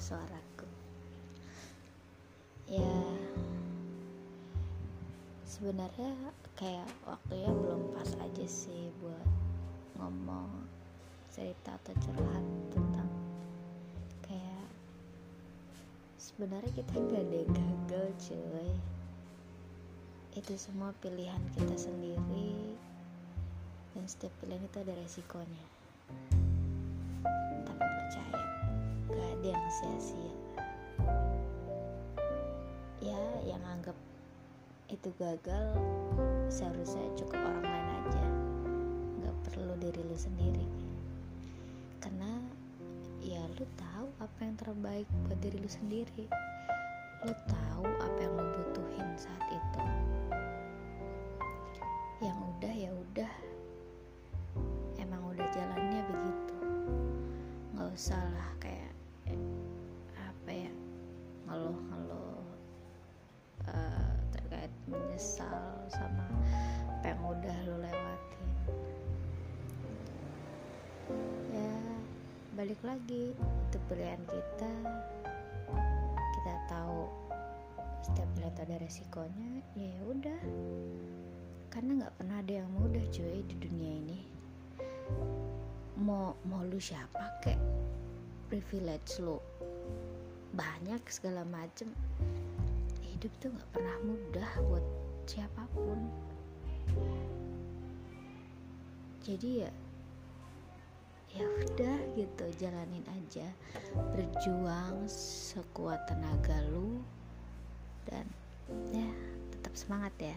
suaraku. Ya sebenarnya kayak waktunya belum pas aja sih buat ngomong cerita atau curhat tentang kayak sebenarnya kita gak ada yang gagal cuy. Itu semua pilihan kita sendiri dan setiap pilihan itu ada resikonya. Tapi yang sia-sia. Ya yang anggap itu gagal seharusnya cukup orang lain aja. Nggak perlu diri lu sendiri. Karena ya lu tahu apa yang terbaik buat diri lu sendiri. Lu tahu apa yang lu butuhin saat itu. Yang udah ya udah. Emang udah jalannya begitu. Nggak usah menyesal sama apa yang udah lu lewatin. Ya balik lagi itu pilihan kita. Kita tahu setiap pilihan ada resikonya ya udah. Karena nggak pernah ada yang mudah cuy di dunia ini. Mau mau lu siapa kek privilege lu. Banyak segala macem hidup tuh nggak pernah mudah buat siapa pun. Jadi ya ya udah gitu jalanin aja. Berjuang sekuat tenaga lu dan ya tetap semangat ya